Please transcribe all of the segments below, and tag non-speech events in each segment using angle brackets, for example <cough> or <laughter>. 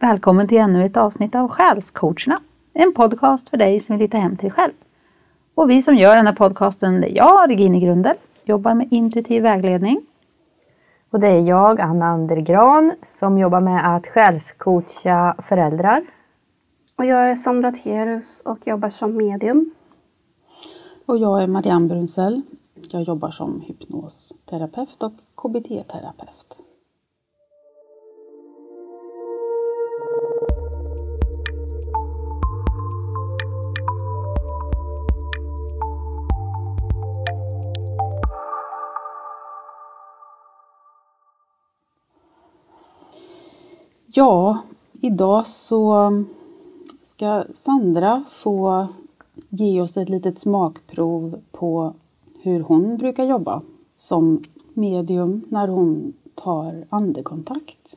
Välkommen till ännu ett avsnitt av Själscoacherna. En podcast för dig som vill hitta hem till dig själv. Och vi som gör den här podcasten, det är jag, Regine Grundel, jobbar med intuitiv vägledning. Och det är jag, Anna Andergran, som jobbar med att själscoacha föräldrar. Och jag är Sandra Terus och jobbar som medium. Och jag är Marianne Brunsell. Jag jobbar som hypnosterapeut och KBT-terapeut. Ja, idag så ska Sandra få ge oss ett litet smakprov på hur hon brukar jobba som medium när hon tar andekontakt.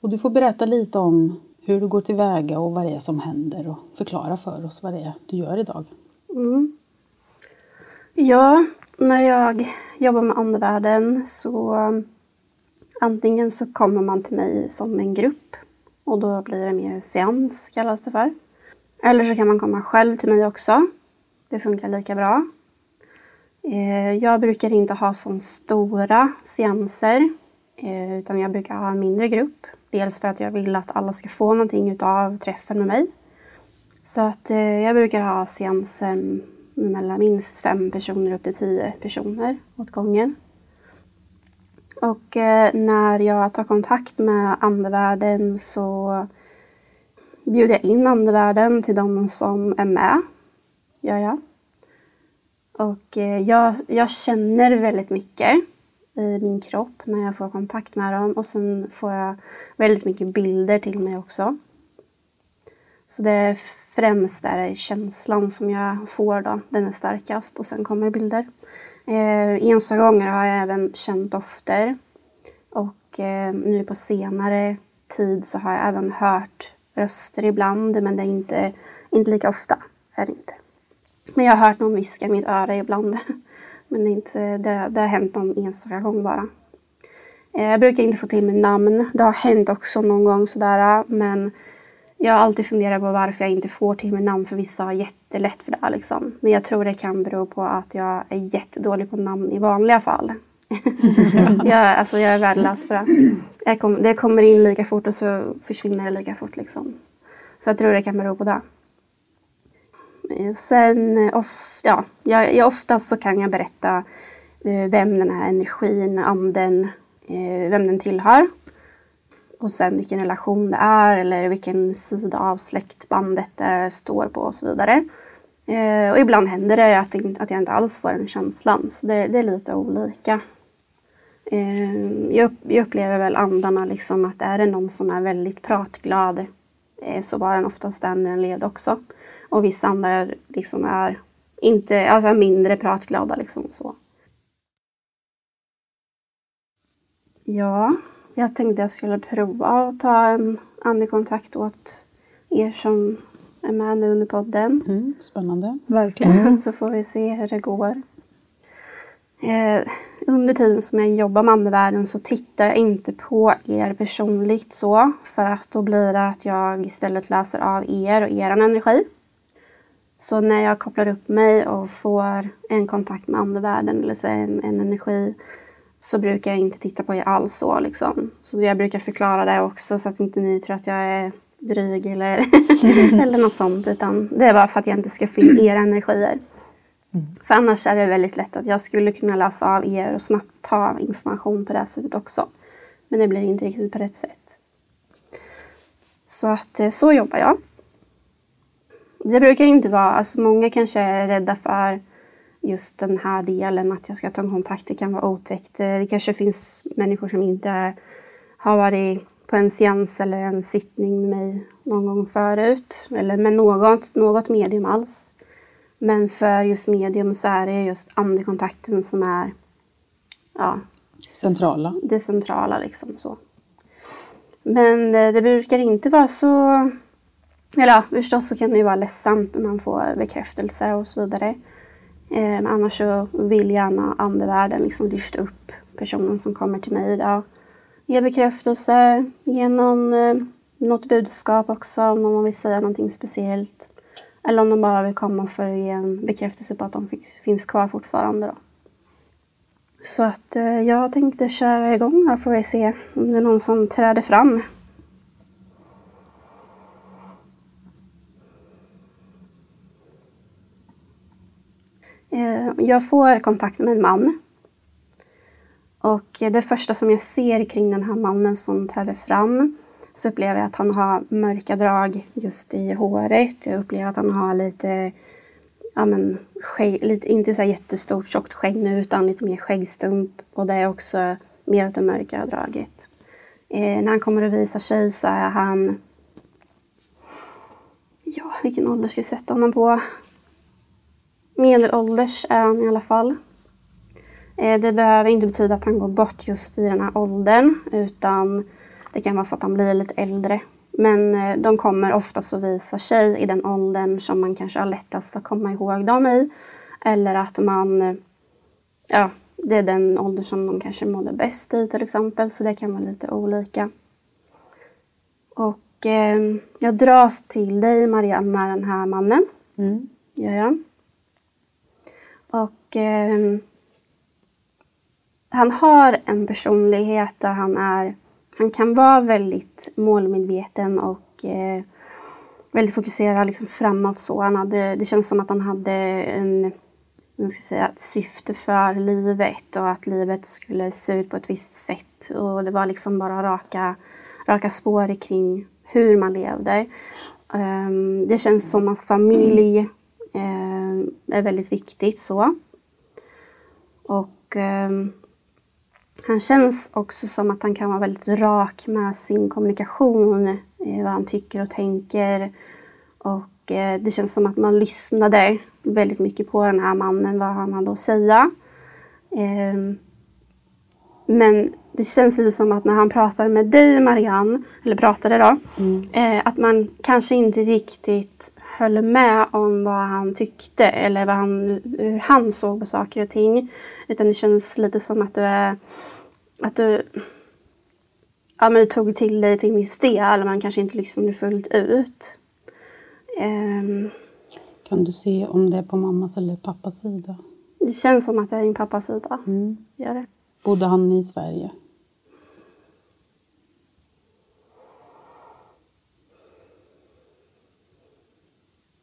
Och du får berätta lite om hur du går tillväga och vad det är som händer och förklara för oss vad det är du gör idag. Mm. Ja, när jag jobbar med andevärlden så antingen så kommer man till mig som en grupp och då blir det mer seans kallas det för. Eller så kan man komma själv till mig också. Det funkar lika bra. Eh, jag brukar inte ha så stora seanser eh, utan jag brukar ha en mindre grupp. Dels för att jag vill att alla ska få någonting utav träffen med mig. Så att eh, jag brukar ha seanser mellan minst fem personer upp till tio personer åt gången. Och eh, när jag tar kontakt med andevärlden så bjuder jag in andevärlden till de som är med. Gör jag. Och eh, jag, jag känner väldigt mycket i min kropp när jag får kontakt med dem och sen får jag väldigt mycket bilder till mig också. Så det är främst där känslan som jag får då, den är starkast och sen kommer bilder. Eh, enstaka gånger har jag även känt dofter och eh, nu på senare tid så har jag även hört röster ibland men det är inte, inte lika ofta. Är det inte. Men jag har hört någon viska i mitt öra ibland. <laughs> Men det, är inte, det, det har hänt någon enstaka gång bara. Eh, jag brukar inte få till mig namn. Det har hänt också någon gång sådär. Men jag har alltid funderat på varför jag inte får till mig namn. För vissa har jättelätt för det. Liksom. Men jag tror det kan bero på att jag är jättedålig på namn i vanliga fall. <laughs> jag, alltså jag är värdelös på det. Kom, det kommer in lika fort och så försvinner det lika fort. Liksom. Så jag tror det kan bero på det. Sen eh, of, ja, jag, jag, oftast så kan jag berätta eh, vem den här energin, anden, eh, vem den tillhör. Och sen vilken relation det är eller vilken sida av släktbandet det står på och så vidare. Eh, och ibland händer det att, att jag inte alls får den känslan. Så det, det är lite olika. Eh, jag, jag, upplever väl andarna liksom att är det någon som är väldigt pratglad eh, så var den oftast den när den levde också. Och vissa andra liksom är inte, alltså mindre pratglada liksom så. Ja, jag tänkte jag skulle prova att ta en andekontakt åt er som är med nu under podden. Mm, spännande. Verkligen. Mm. Så får vi se hur det går. Eh, under tiden som jag jobbar med andevärlden så tittar jag inte på er personligt så. För att då blir det att jag istället läser av er och er energi. Så när jag kopplar upp mig och får en kontakt med andevärlden eller så en, en energi så brukar jag inte titta på er alls så liksom. Så jag brukar förklara det också så att inte ni tror att jag är dryg eller, <laughs> eller något sånt. Utan det är bara för att jag inte ska få in era energier. Mm. För annars är det väldigt lätt att jag skulle kunna läsa av er och snabbt ta information på det sättet också. Men det blir inte riktigt på rätt sätt. Så att eh, så jobbar jag. Det brukar inte vara, alltså många kanske är rädda för just den här delen att jag ska ta kontakt. Det kan vara otäckt. Det kanske finns människor som inte har varit på en seans eller en sittning med mig någon gång förut. Eller med något, något medium alls. Men för just medium så är det just andekontakten som är ja, centrala. Det centrala liksom så. Men det, det brukar inte vara så eller ja, förstås så kan det ju vara ledsamt när man får bekräftelse och så vidare. Eh, men annars så vill gärna andevärlden liksom lyfta upp personen som kommer till mig idag. Ge bekräftelse, ge någon, eh, något budskap också, om någon vill säga någonting speciellt. Eller om de bara vill komma för att ge en bekräftelse på att de fick, finns kvar fortfarande. Då. Så att eh, jag tänkte köra igång här får vi se om det är någon som träder fram. Eh, jag får kontakt med en man. Och det första som jag ser kring den här mannen som träder fram så upplever jag att han har mörka drag just i håret. Jag upplever att han har lite, ja men, skägg, lite inte så jättestort tjockt skägg nu utan lite mer skäggstump. Och det är också mer åt det mörka draget. Eh, när han kommer och visar sig så är han, ja vilken ålder ska jag sätta honom på? Medelålders är han i alla fall. Eh, det behöver inte betyda att han går bort just vid den här åldern utan det kan vara så att han blir lite äldre. Men eh, de kommer oftast att visa sig i den åldern som man kanske har lättast att komma ihåg dem i. Eller att man, eh, ja, det är den ålder som de kanske mådde bäst i till exempel. Så det kan vara lite olika. Och eh, jag dras till dig Marianne med den här mannen. Mm. Gör jag. Och eh, han har en personlighet där han är han kan vara väldigt målmedveten och eh, väldigt fokuserad liksom framåt. Så. Han hade, det känns som att han hade en, jag ska säga, ett syfte för livet och att livet skulle se ut på ett visst sätt. Och det var liksom bara raka, raka spår kring hur man levde. Um, det känns som att familj uh, är väldigt viktigt. så. Och um, han känns också som att han kan vara väldigt rak med sin kommunikation, eh, vad han tycker och tänker. Och eh, det känns som att man lyssnade väldigt mycket på den här mannen, vad han hade att säga. Eh, men det känns lite som att när han pratade med dig Marianne, eller pratade då, mm. eh, att man kanske inte riktigt höll med om vad han tyckte eller vad han, hur han såg på saker och ting. Utan det känns lite som att du är att du, ja, men du tog till dig till viss del men kanske inte lyssnade fullt ut. Um, kan du se om det är på mammas eller pappas sida? Det känns som att det är din pappas sida. Mm. Gör det. Bodde han i Sverige?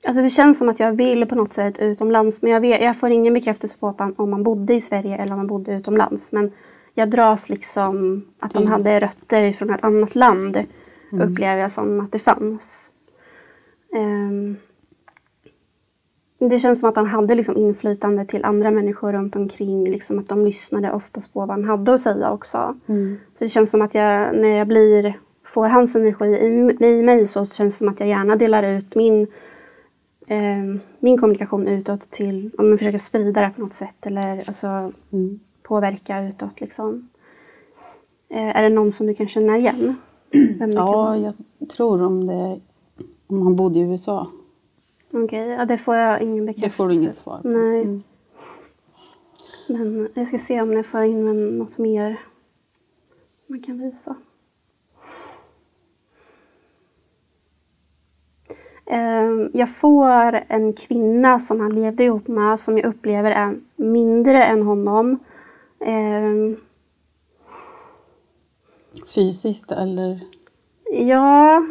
Alltså det känns som att jag vill på något sätt utomlands men jag, vet, jag får ingen bekräftelse på om man bodde i Sverige eller om man bodde utomlands. Men jag dras liksom att de hade rötter från ett annat land. Mm. Upplever jag som att det fanns. Um, det känns som att han hade liksom inflytande till andra människor runt omkring. Liksom att de lyssnade oftast på vad han hade att säga också. Mm. Så det känns som att jag, när jag blir, får hans energi i, i mig så känns det som att jag gärna delar ut min, eh, min kommunikation utåt till, om jag försöker sprida det på något sätt. Eller alltså, mm påverka utåt liksom. Eh, är det någon som du kan känna igen? <clears throat> ja, jag tror om det om han bodde i USA. Okej, okay, ja, det får jag ingen bekräftelse. Det får du inget svar på. Nej. Mm. Men jag ska se om jag får in något mer man kan visa. Jag får en kvinna som han levde ihop med som jag upplever är mindre än honom. Eh, Fysiskt eller? Ja,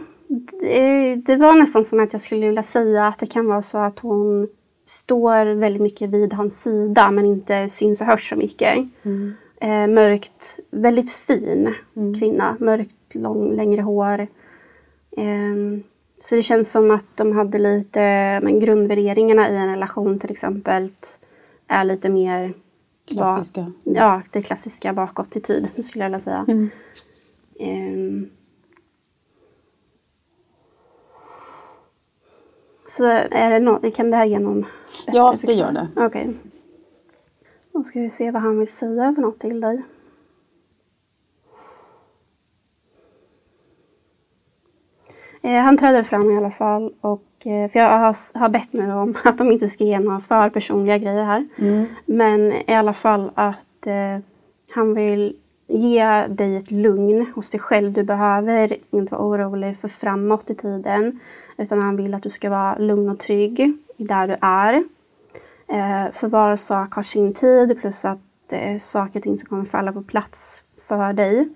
det, det, var nästan som att jag skulle vilja säga att det kan vara så att hon står väldigt mycket vid hans sida men inte syns och hörs så mycket. Mm. Eh, mörkt, väldigt fin mm. kvinna. Mörkt, lång, längre hår. Eh, så det känns som att de hade lite, men grundvärderingarna i en relation till exempel är lite mer Klassiska. Var, ja, det klassiska bakåt i tid skulle jag vilja säga. Mm. Um, så är det no kan det här ge någon Ja, det gör det. Okej. Okay. Då ska vi se vad han vill säga för något till dig. Han träder fram i alla fall och Eh, för jag har, har bett nu om <laughs> att de inte ska ge några för personliga grejer här. Mm. Men i alla fall att eh, han vill ge dig ett lugn hos dig själv. Du behöver inte vara orolig för framåt i tiden. Utan han vill att du ska vara lugn och trygg där du är. Eh, för var sak har sin tid plus att är saker och ting som kommer falla på plats för dig.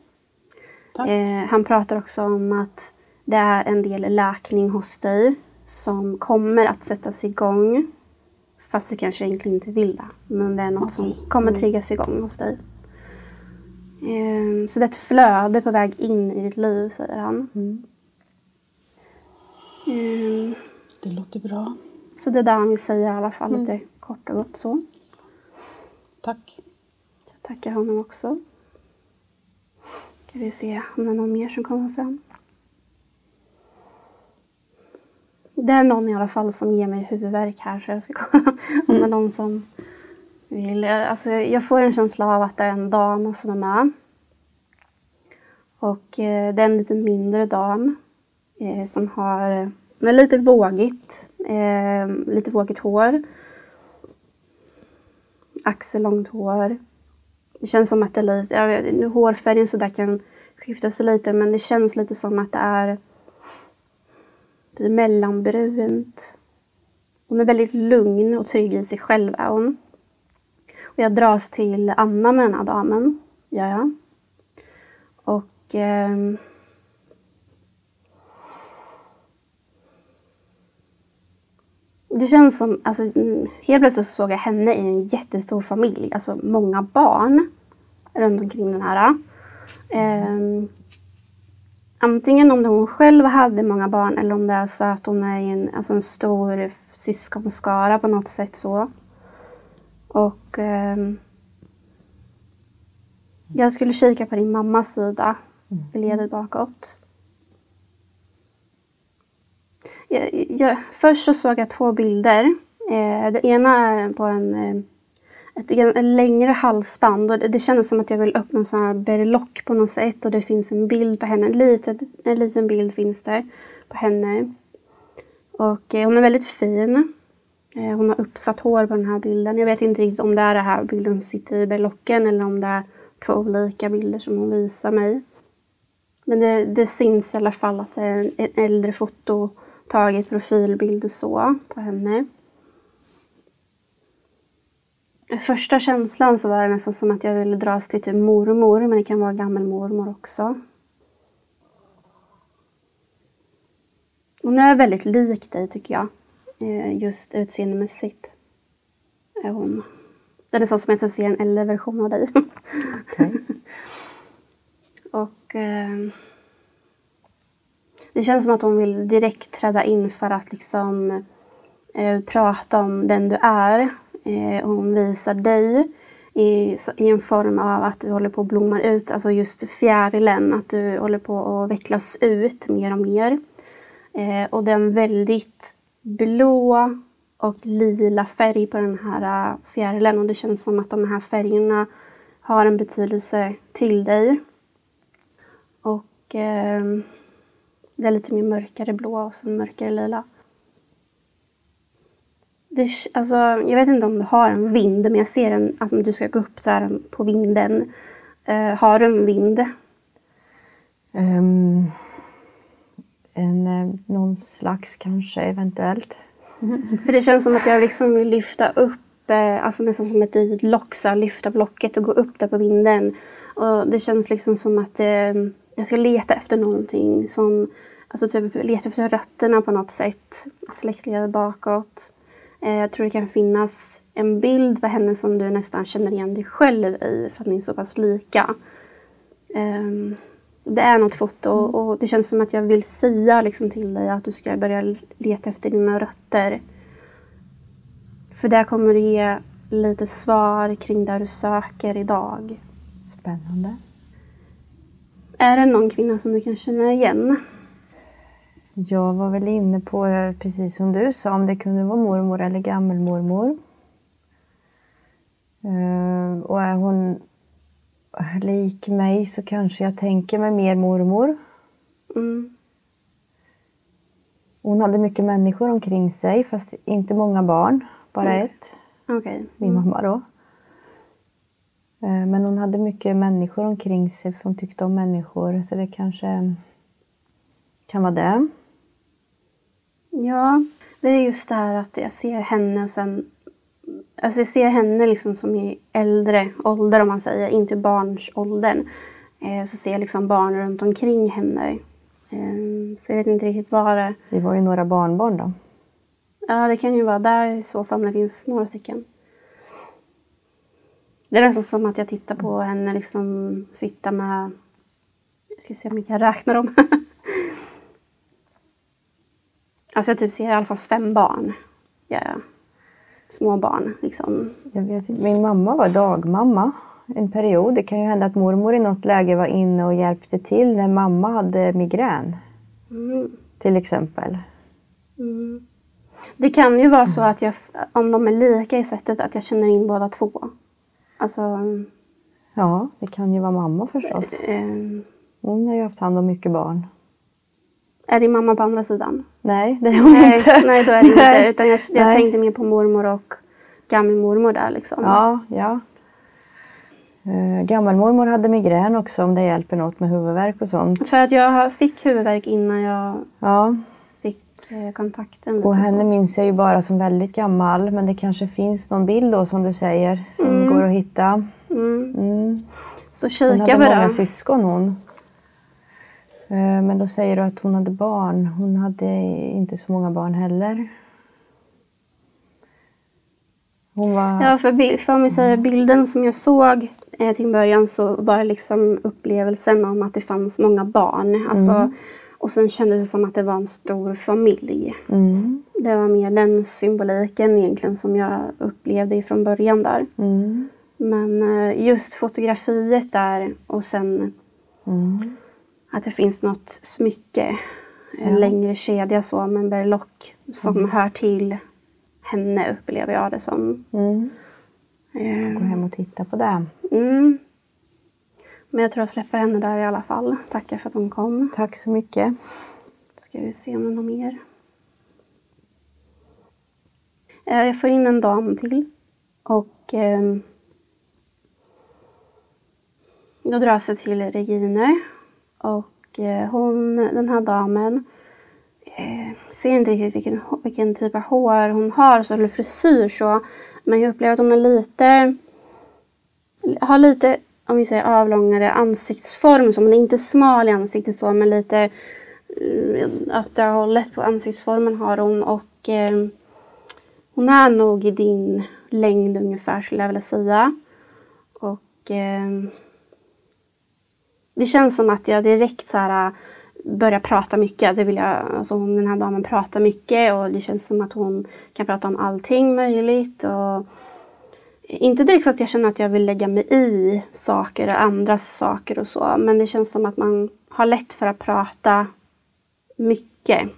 Eh, han pratar också om att det är en del läkning hos dig som kommer att sättas igång. Fast du kanske egentligen inte vill det. Men det är något som kommer Mm. triggas igång hos dig. Eh, så det är ett flöde på väg in i ditt liv, säger han. Mm. Eh, Det låter bra. så det är det han vill säga i alla fall, Mm. lite kort och gott så. Tack. Jag tackar honom också. Ska vi se om det är någon mer som kommer fram. Det är någon i alla fall som ger mig huvudvärk här så jag ska kolla om det är någon som vill. Alltså, jag får en känsla av att det är en dam som är med. Och eh, det är en lite mindre dam eh, som har den är lite vågigt, eh, lite vågigt hår. Axellångt hår. Det känns som att det är lite, jag vet, nu hårfärgen så där kan skifta sig lite men det känns lite som att det är lite mellanbrunt. Hon är väldigt lugn och trygg i sig själv är hon. Och jag dras till Anna med den här damen, gör jag. Och Eh, Det känns som, alltså helt plötsligt så såg jag henne i en jättestor familj, alltså många barn runt omkring den här. Eh, antingen om hon själv hade många barn eller om det är så att hon är i en, alltså en stor syskonskara på något sätt så. Och ehm, jag skulle kika på din mammas sida i ledet bakåt. Jag, jag, först så såg jag två bilder. Eh, det ena är på en, eh, ett, längre halsband och det, det kändes som att jag ville öppna en sån här berlock på något sätt och det finns en bild på henne. En liten, en liten bild finns det på henne. Och eh, hon är väldigt fin. Eh, hon har uppsatt hår på den här bilden. Jag vet inte riktigt om det är den här bilden som sitter i berlocken eller om det är två olika bilder som hon visar mig. Men det, det syns i alla fall att det är en, en äldre foto taget profilbild så på henne. Första känslan så var det nästan som att jag ville dras till typ mormor, men det kan vara gammelmormor också. Hon är väldigt lik dig tycker jag. Eh, Just utseendemässigt. Är hon. Det är nästan som att jag ser en äldre version av dig. Okej. <laughs> Och eh, det känns som att hon vill direkt träda in för att liksom eh, prata om den du är. Eh, hon visar dig i, så, i en form av att du håller på att blomma ut, alltså just fjärilen, att du håller på att vecklas ut mer och mer. Eh, och den väldigt blå och lila färg på den här eh, fjärilen och det känns som att de här färgerna har en betydelse till dig. Och eh, det är lite mer mörkare blå och så mörkare lila. Det, alltså, jag vet inte om du har en vind, men jag ser en, att om du ska gå upp så här på vinden. Eh, har du en vind? Ehm, en, eh, någon slags kanske eventuellt. <laughs> För det känns som att jag liksom vill lyfta upp, eh, alltså nästan som ett litet lock, så här, lyfta blocket och gå upp där på vinden. Och det känns liksom som att eh, jag ska leta efter någonting som, alltså typ leta efter rötterna på något sätt. Släktled bakåt. Eh, jag tror det kan finnas en bild på henne som du nästan känner igen dig själv i för att ni är så pass lika. Ehm, det är något foto och det känns som att jag vill säga liksom till dig att du ska börja leta efter dina rötter. För det kommer du ge lite svar kring där du söker idag. Spännande. Är det någon kvinna som du kan känna igen? Jag var väl inne på det precis som du sa, om det kunde vara mormor eller gammelmormor. Eh, och är hon lik mig så kanske jag tänker mig mer mormor. Mm. Hon hade mycket människor omkring sig fast inte många barn, bara Mm. ett. Okej. Min mamma då. Eh, Men hon hade mycket människor omkring sig för hon tyckte om människor. Så det kanske kan vara det. Ja, det är just det här att jag ser henne och sen... Alltså jag ser henne liksom som i äldre ålder om man säger, inte barnsåldern. Eh, så ser jag liksom barn runt omkring henne. Eh, så jag vet inte riktigt vad det Vi var ju några barnbarn då. Ja, det kan ju vara där i så fall det finns några stycken. Det är nästan som att jag tittar på henne liksom sitta med... Jag ska se om jag kan räkna dem. <laughs> alltså jag typ ser i alla fall fem barn. Ja, små barn liksom. Jag vet inte, min mamma var dagmamma en period. Det kan ju hända att mormor i något läge var inne och hjälpte till när mamma hade migrän. Mm. Till exempel. Mm. Det kan ju vara så att jag, om de är lika i sättet, att jag känner in båda två. Alltså, Ja, det kan ju vara mamma förstås. eh, Hon har ju haft hand om mycket barn. Är din mamma på andra sidan? Nej, det är hon Nej, inte. nej då är det inte. <laughs> Utan jag, jag tänkte mer på mormor och gammelmormor där liksom. Ja, ja. Uh, gammelmormor hade migrän också om det hjälper något med huvudvärk och sånt. För att jag fick huvudvärk innan jag Ja, fick eh, kontakten. Och henne så. minns jag ju bara som väldigt gammal. Men det kanske finns någon bild då som du säger som Mm. går att hitta. Mm. Mm. Så Hon kika hade på många det. syskon hon. Eh, Men då säger du att hon hade barn. Hon hade inte så många barn heller. Hon var... Ja, för, för vi säger bilden som jag såg eh, till början så var det liksom upplevelsen om att det fanns många barn. Alltså, Mm. Och sen kändes det som att det var en stor familj. Mm. Det var mer den symboliken egentligen som jag upplevde ifrån början där. Mm. Men eh, just fotografiet där och sen Mm. Att det finns något smycke, en Ja. längre kedja så med en berlock som hör till henne upplever jag det som. Mm. Eh, Gå hem och titta på det. Mm. Men jag tror jag släpper henne där i alla fall. Tackar för att hon kom. Tack så mycket. Ska vi se om det är något mer. Eh, Jag får in en dam till. Och ehm, då dras jag till Regine. Och eh, hon, den här damen, eh, ser inte riktigt vilken, vilken typ av hår hon har, så, eller frisyr så. Men jag upplever att hon är lite, har lite, om vi säger avlångare ansiktsform. Så hon är inte smal i ansiktet så, men lite eh, åt det hållet på ansiktsformen har hon. Och eh, hon är nog i din längd ungefär skulle jag vilja säga. Och eh, det känns som att jag direkt så här äh, börjar prata mycket. Det vill jag, alltså hon, den här damen pratar mycket och det känns som att hon kan prata om allting möjligt. Och inte direkt så att jag känner att jag vill lägga mig i saker, andras saker och så. Men det känns som att man har lätt för att prata mycket.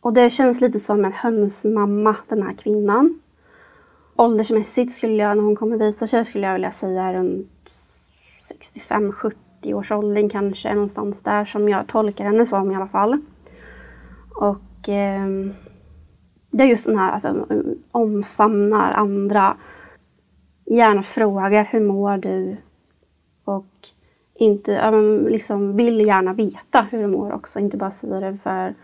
Och det känns lite som en hönsmamma, den här kvinnan. Åldersmässigt skulle jag, när hon kommer visa sig, skulle jag vilja säga runt 65-70 års åldern kanske, någonstans där som jag tolkar henne som i alla fall. Och eh, det är just den här att hon omfamnar andra. Gärna frågar hur mår du? Och inte, ja, men liksom vill gärna veta hur du mår också, inte bara säga det för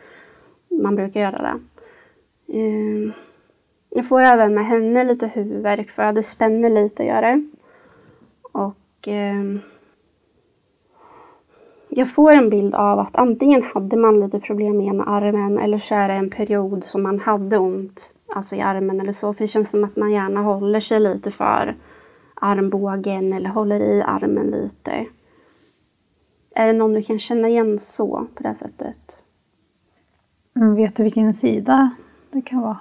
man brukar göra det. Ehm, jag får även med henne lite huvudvärk för det spänner lite gör det. Och ehm, jag får en bild av att antingen hade man lite problem med ena armen eller så är det en period som man hade ont alltså i armen eller så. För det känns som att man gärna håller sig lite för armbågen eller håller i armen lite. Är det någon du kan känna igen så på det här sättet? Men vet du vilken sida det kan vara?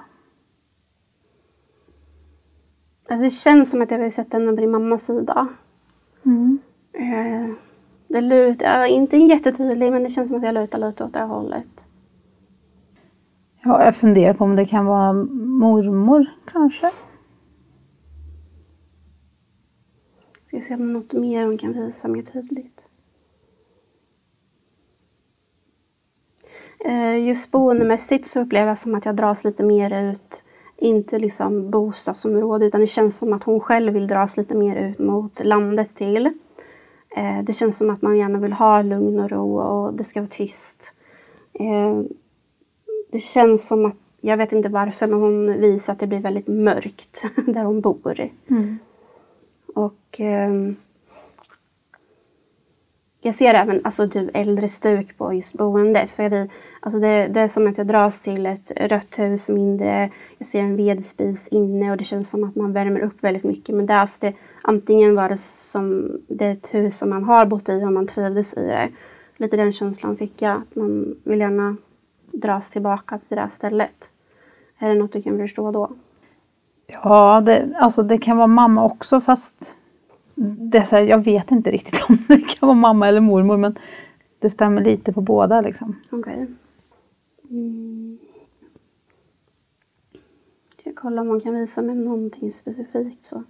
Alltså det känns som att jag vill sätta henne på din mammas sida. Mm. Eh, Det lutar, inte jättetydlig men det känns som att jag lutar lite åt det hållet. Ja, jag funderar på om det kan vara mormor kanske. Ska se om något mer hon kan visa mer tydligt. Eh, Just boendemässigt så upplever jag som att jag dras lite mer ut inte liksom bostadsområde utan det känns som att hon själv vill dras lite mer ut mot landet till. Eh, det känns som att man gärna vill ha lugn och ro och det ska vara tyst. Eh, det känns som att, jag vet inte varför, men hon visar att det blir väldigt mörkt <laughs> där hon bor. Mm. Och ehm, jag ser även alltså, du äldre stuk på just boendet. För vi, alltså det, det är som att jag dras till ett rött hus mindre. Jag ser en vedspis inne och det känns som att man värmer upp väldigt mycket. Men det, alltså det, antingen var det som det är ett hus som man har bott i och man trivdes i det. Lite den känslan fick jag. Att man vill gärna dras tillbaka till det här stället. Är det något du kan förstå då? Ja, det, alltså det kan vara mamma också fast det är så här, jag vet inte riktigt om det kan vara mamma eller mormor men det stämmer lite på båda liksom. Okej. Mm. Ska jag kolla om hon kan visa mig någonting specifikt så.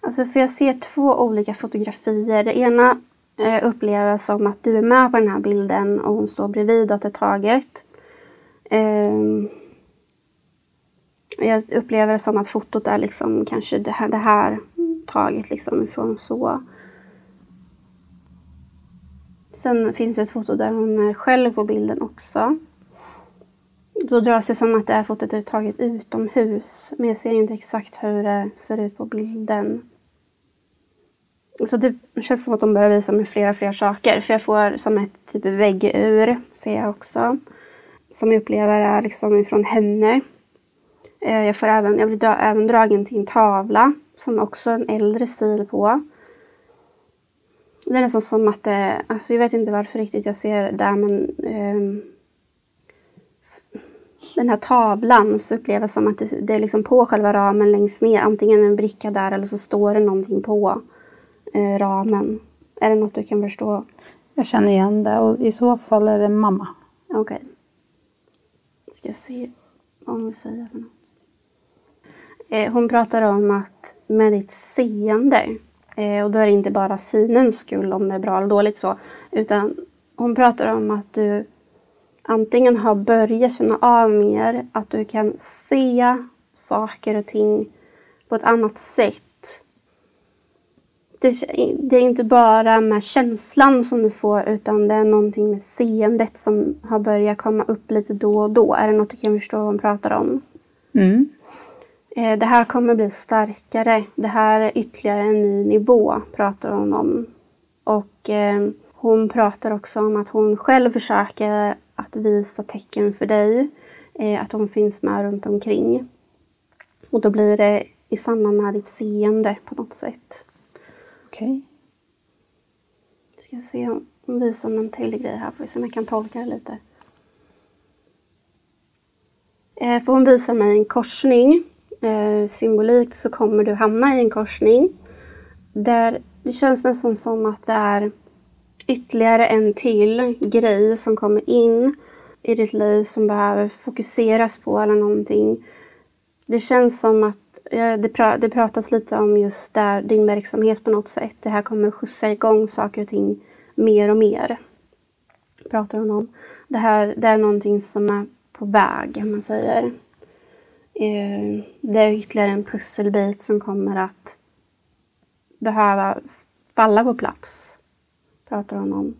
Alltså för jag ser två olika fotografier. Det ena eh, upplever jag som att du är med på den här bilden och hon står bredvid åt ett taget. Eh, jag upplever det som att fotot är liksom kanske det här, det här taget liksom ifrån så. Sen finns det ett foto där hon är själv på bilden också. Då dras det som att det här fotot är taget utomhus. Men jag ser inte exakt hur det ser ut på bilden. Så typ, det känns som att de börjar visa mig flera, flera saker. För jag får som ett typ väggur, ser jag också. Som jag upplever är liksom ifrån henne. Eh, jag, får även, jag blir dra, även dragen till en tavla som också är en äldre stil på. Det är nästan som att det, alltså jag vet inte varför riktigt jag ser det men eh, den här tavlan så upplever jag som att det, det, är liksom på själva ramen längst ner. Antingen en bricka där eller så står det någonting på eh, ramen. Är det något du kan förstå? Jag känner igen det och i så fall är det mamma. Okej. Okay. Ska se vad hon säga för något. Eh, hon pratar om att med ditt seende, eh, och då är det inte bara synens skull om det är bra eller dåligt så, utan hon pratar om att du antingen har börjat känna av mer, att du kan se saker och ting på ett annat sätt. Det, det, är inte bara med känslan som du får utan det är någonting med seendet som har börjat komma upp lite då och då. Är det något du kan förstå vad hon pratar om? Mm. Eh, det här kommer bli starkare. Det här är ytterligare en ny nivå, pratar hon om. Och eh, hon pratar också om att hon själv försöker att visa tecken för dig. Eh, att hon finns med runt omkring. Och då blir det i samband med ditt seende på något sätt. Okej. Okay. Ska se om hon visar någon till grej här, får vi se om jag kan tolka det lite. Eh, för hon visar mig en korsning eh, symbolikt så kommer du hamna i en korsning. Där det känns nästan som att det är ytterligare en till grej som kommer in i ditt liv som behöver fokuseras på eller någonting. Det känns som att det, pr det pratas lite om just där din verksamhet på något sätt. Det här kommer skjutsa igång saker och ting mer och mer. Pratar hon om. Det här det är någonting som är på väg, om man säger. Eh, det är ytterligare en pusselbit som kommer att behöva falla på plats, pratar hon om.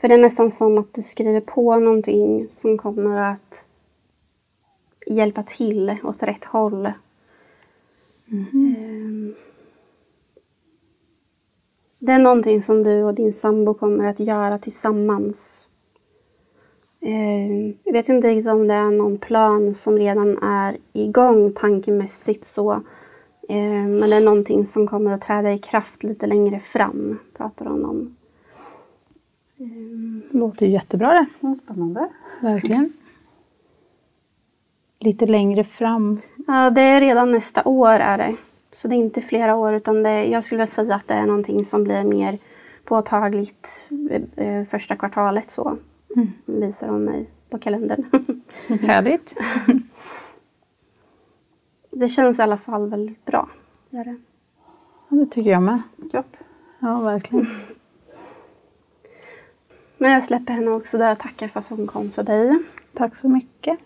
För det är nästan som att du skriver på någonting som kommer att hjälpa till åt rätt håll. Mm. Det är någonting som du och din sambo kommer att göra tillsammans jag vet inte riktigt om det är någon plan som redan är igång tankemässigt så. Eh, men det är någonting som kommer att träda i kraft lite längre fram, pratar hon om. Det låter ju jättebra det. Spännande. Verkligen. Lite längre fram. Ja, det är redan nästa år är det. Så det är inte flera år utan det, jag skulle säga att det är någonting som blir mer påtagligt eh, första kvartalet så. Mm. Visar hon mig på kalendern. <laughs> Härligt. <laughs> det känns i alla fall väldigt bra. Gör det. Ja, det tycker jag med. Gott. Ja, verkligen. Men jag släpper henne också där och tackar för att hon kom förbi. Tack så mycket.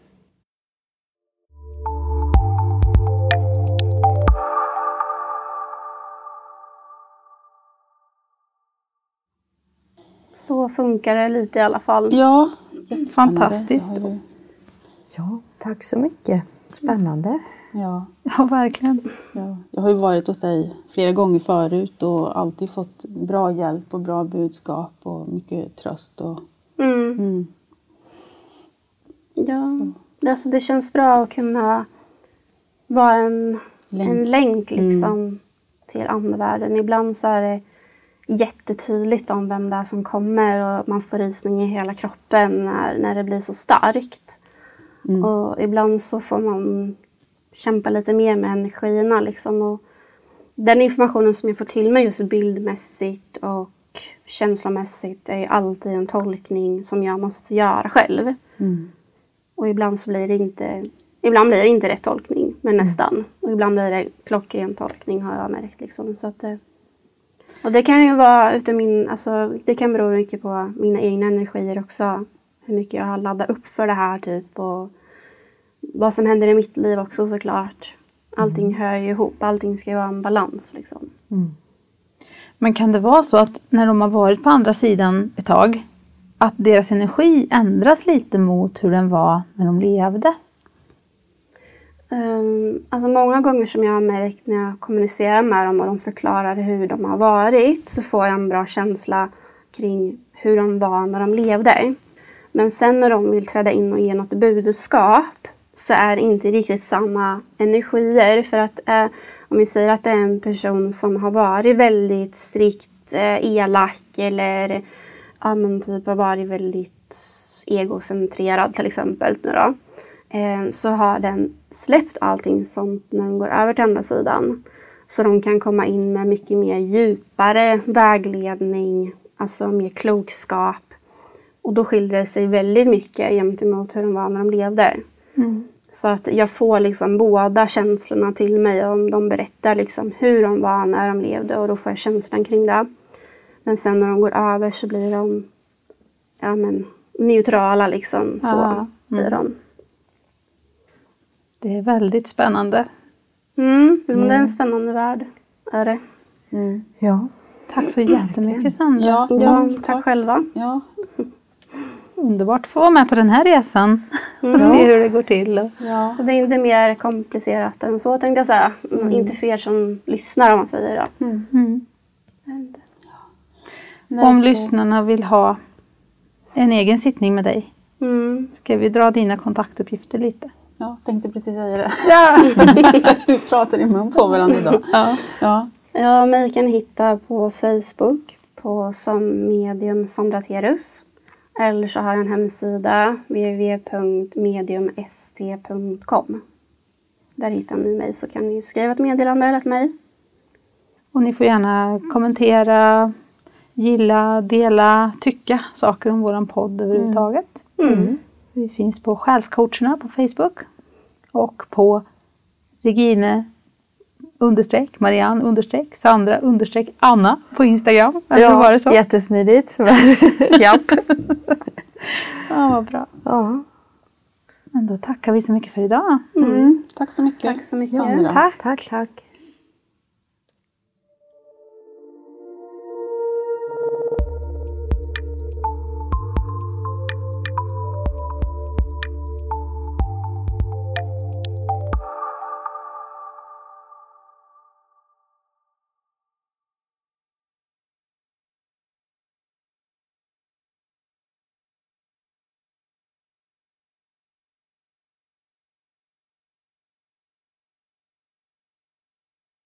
Så funkar det lite i alla fall. Ja. Fantastiskt. Ja, tack så mycket. Spännande. Ja, Ja, verkligen. ja, jag har ju varit hos dig flera gånger förut och alltid fått bra hjälp och bra budskap och mycket tröst. Och, Mm. mm, Ja. Alltså, det känns bra att kunna vara en Länk. en länk liksom till andevärlden. Ibland så är det jättetydligt om vem det är som kommer och man får rysning i hela kroppen när, när det blir så starkt. Mm. Och ibland så får man kämpa lite mer med energierna liksom. Och den informationen som jag får till mig just bildmässigt och känslomässigt är alltid en tolkning som jag måste göra själv. Mm. Och ibland så blir det inte Ibland blir det inte rätt tolkning, men nästan. Och ibland blir det klockren tolkning har jag märkt. Liksom. Så att, eh, och det kan ju vara utav min, alltså, det kan bero mycket på mina egna energier också. Hur mycket jag har laddat upp för det här typ. Och vad som händer i mitt liv också såklart. Allting hör ju ihop, allting ska ju vara en balans. Liksom. Men kan det vara så att när de har varit på andra sidan ett tag, att deras energi ändras lite mot hur den var när de levde? Um, alltså många gånger som jag har märkt när jag kommunicerar med dem och de förklarar hur de har varit så får jag en bra känsla kring hur de var när de levde. Men sen när de vill träda in och ge något budskap så är det inte riktigt samma energier. För att eh, om vi säger att det är en person som har varit väldigt strikt eh, elak eller ja, men typ har varit väldigt egocentrerad till exempel. Nu då, eh, så har den släppt allting sånt när de går över till andra sidan. Så de kan komma in med mycket mer djupare vägledning, alltså mer klokskap. Och då skiljer det sig väldigt mycket gentemot hur de var när de levde. Så att jag får liksom båda känslorna till mig om de berättar liksom hur de var när de levde och då får jag känslan kring det. Men sen när de går över så blir de ja, men, neutrala liksom. Så Ja, blir de. Det är väldigt spännande. Mm, Det är en spännande värld. Är det. Mm. Ja. Tack så jättemycket Sandra. Ja, Ja, mm, tack själva. Ja, Underbart att få vara med på den här resan och Mm. <laughs> se hur det går till. Ja. Så det är inte mer komplicerat än så tänkte jag säga. Mm. Inte för er som lyssnar om man säger då. mm. Nej, Om så- lyssnarna vill ha en egen sittning med dig, Mm. ska vi dra dina kontaktuppgifter lite? Ja, tänkte precis säga det. <laughs> Ja. <laughs> Vi pratar i mun på varandra idag. ja. Ja, Ja, mig kan hitta på Facebook på som medium Sandra Terus. Eller så har jag en hemsida www.mediumst.com. Där hittar ni mig så kan ni skriva ett meddelande eller ett mejl. Och ni får gärna kommentera, gilla, dela, tycka saker om våran podd överhuvudtaget. Mm. Vi finns på Själscoacherna på Facebook och på Regine understreck, Marianne understreck, Sandra understreck, Anna på Instagram. Eller var det så? jättesmidigt. <laughs> Japp. <laughs> ja, vad bra. ja. Men då tackar vi så mycket för idag. mm. tack så mycket. Tack så mycket. Sandra. Tack. Tack, tack.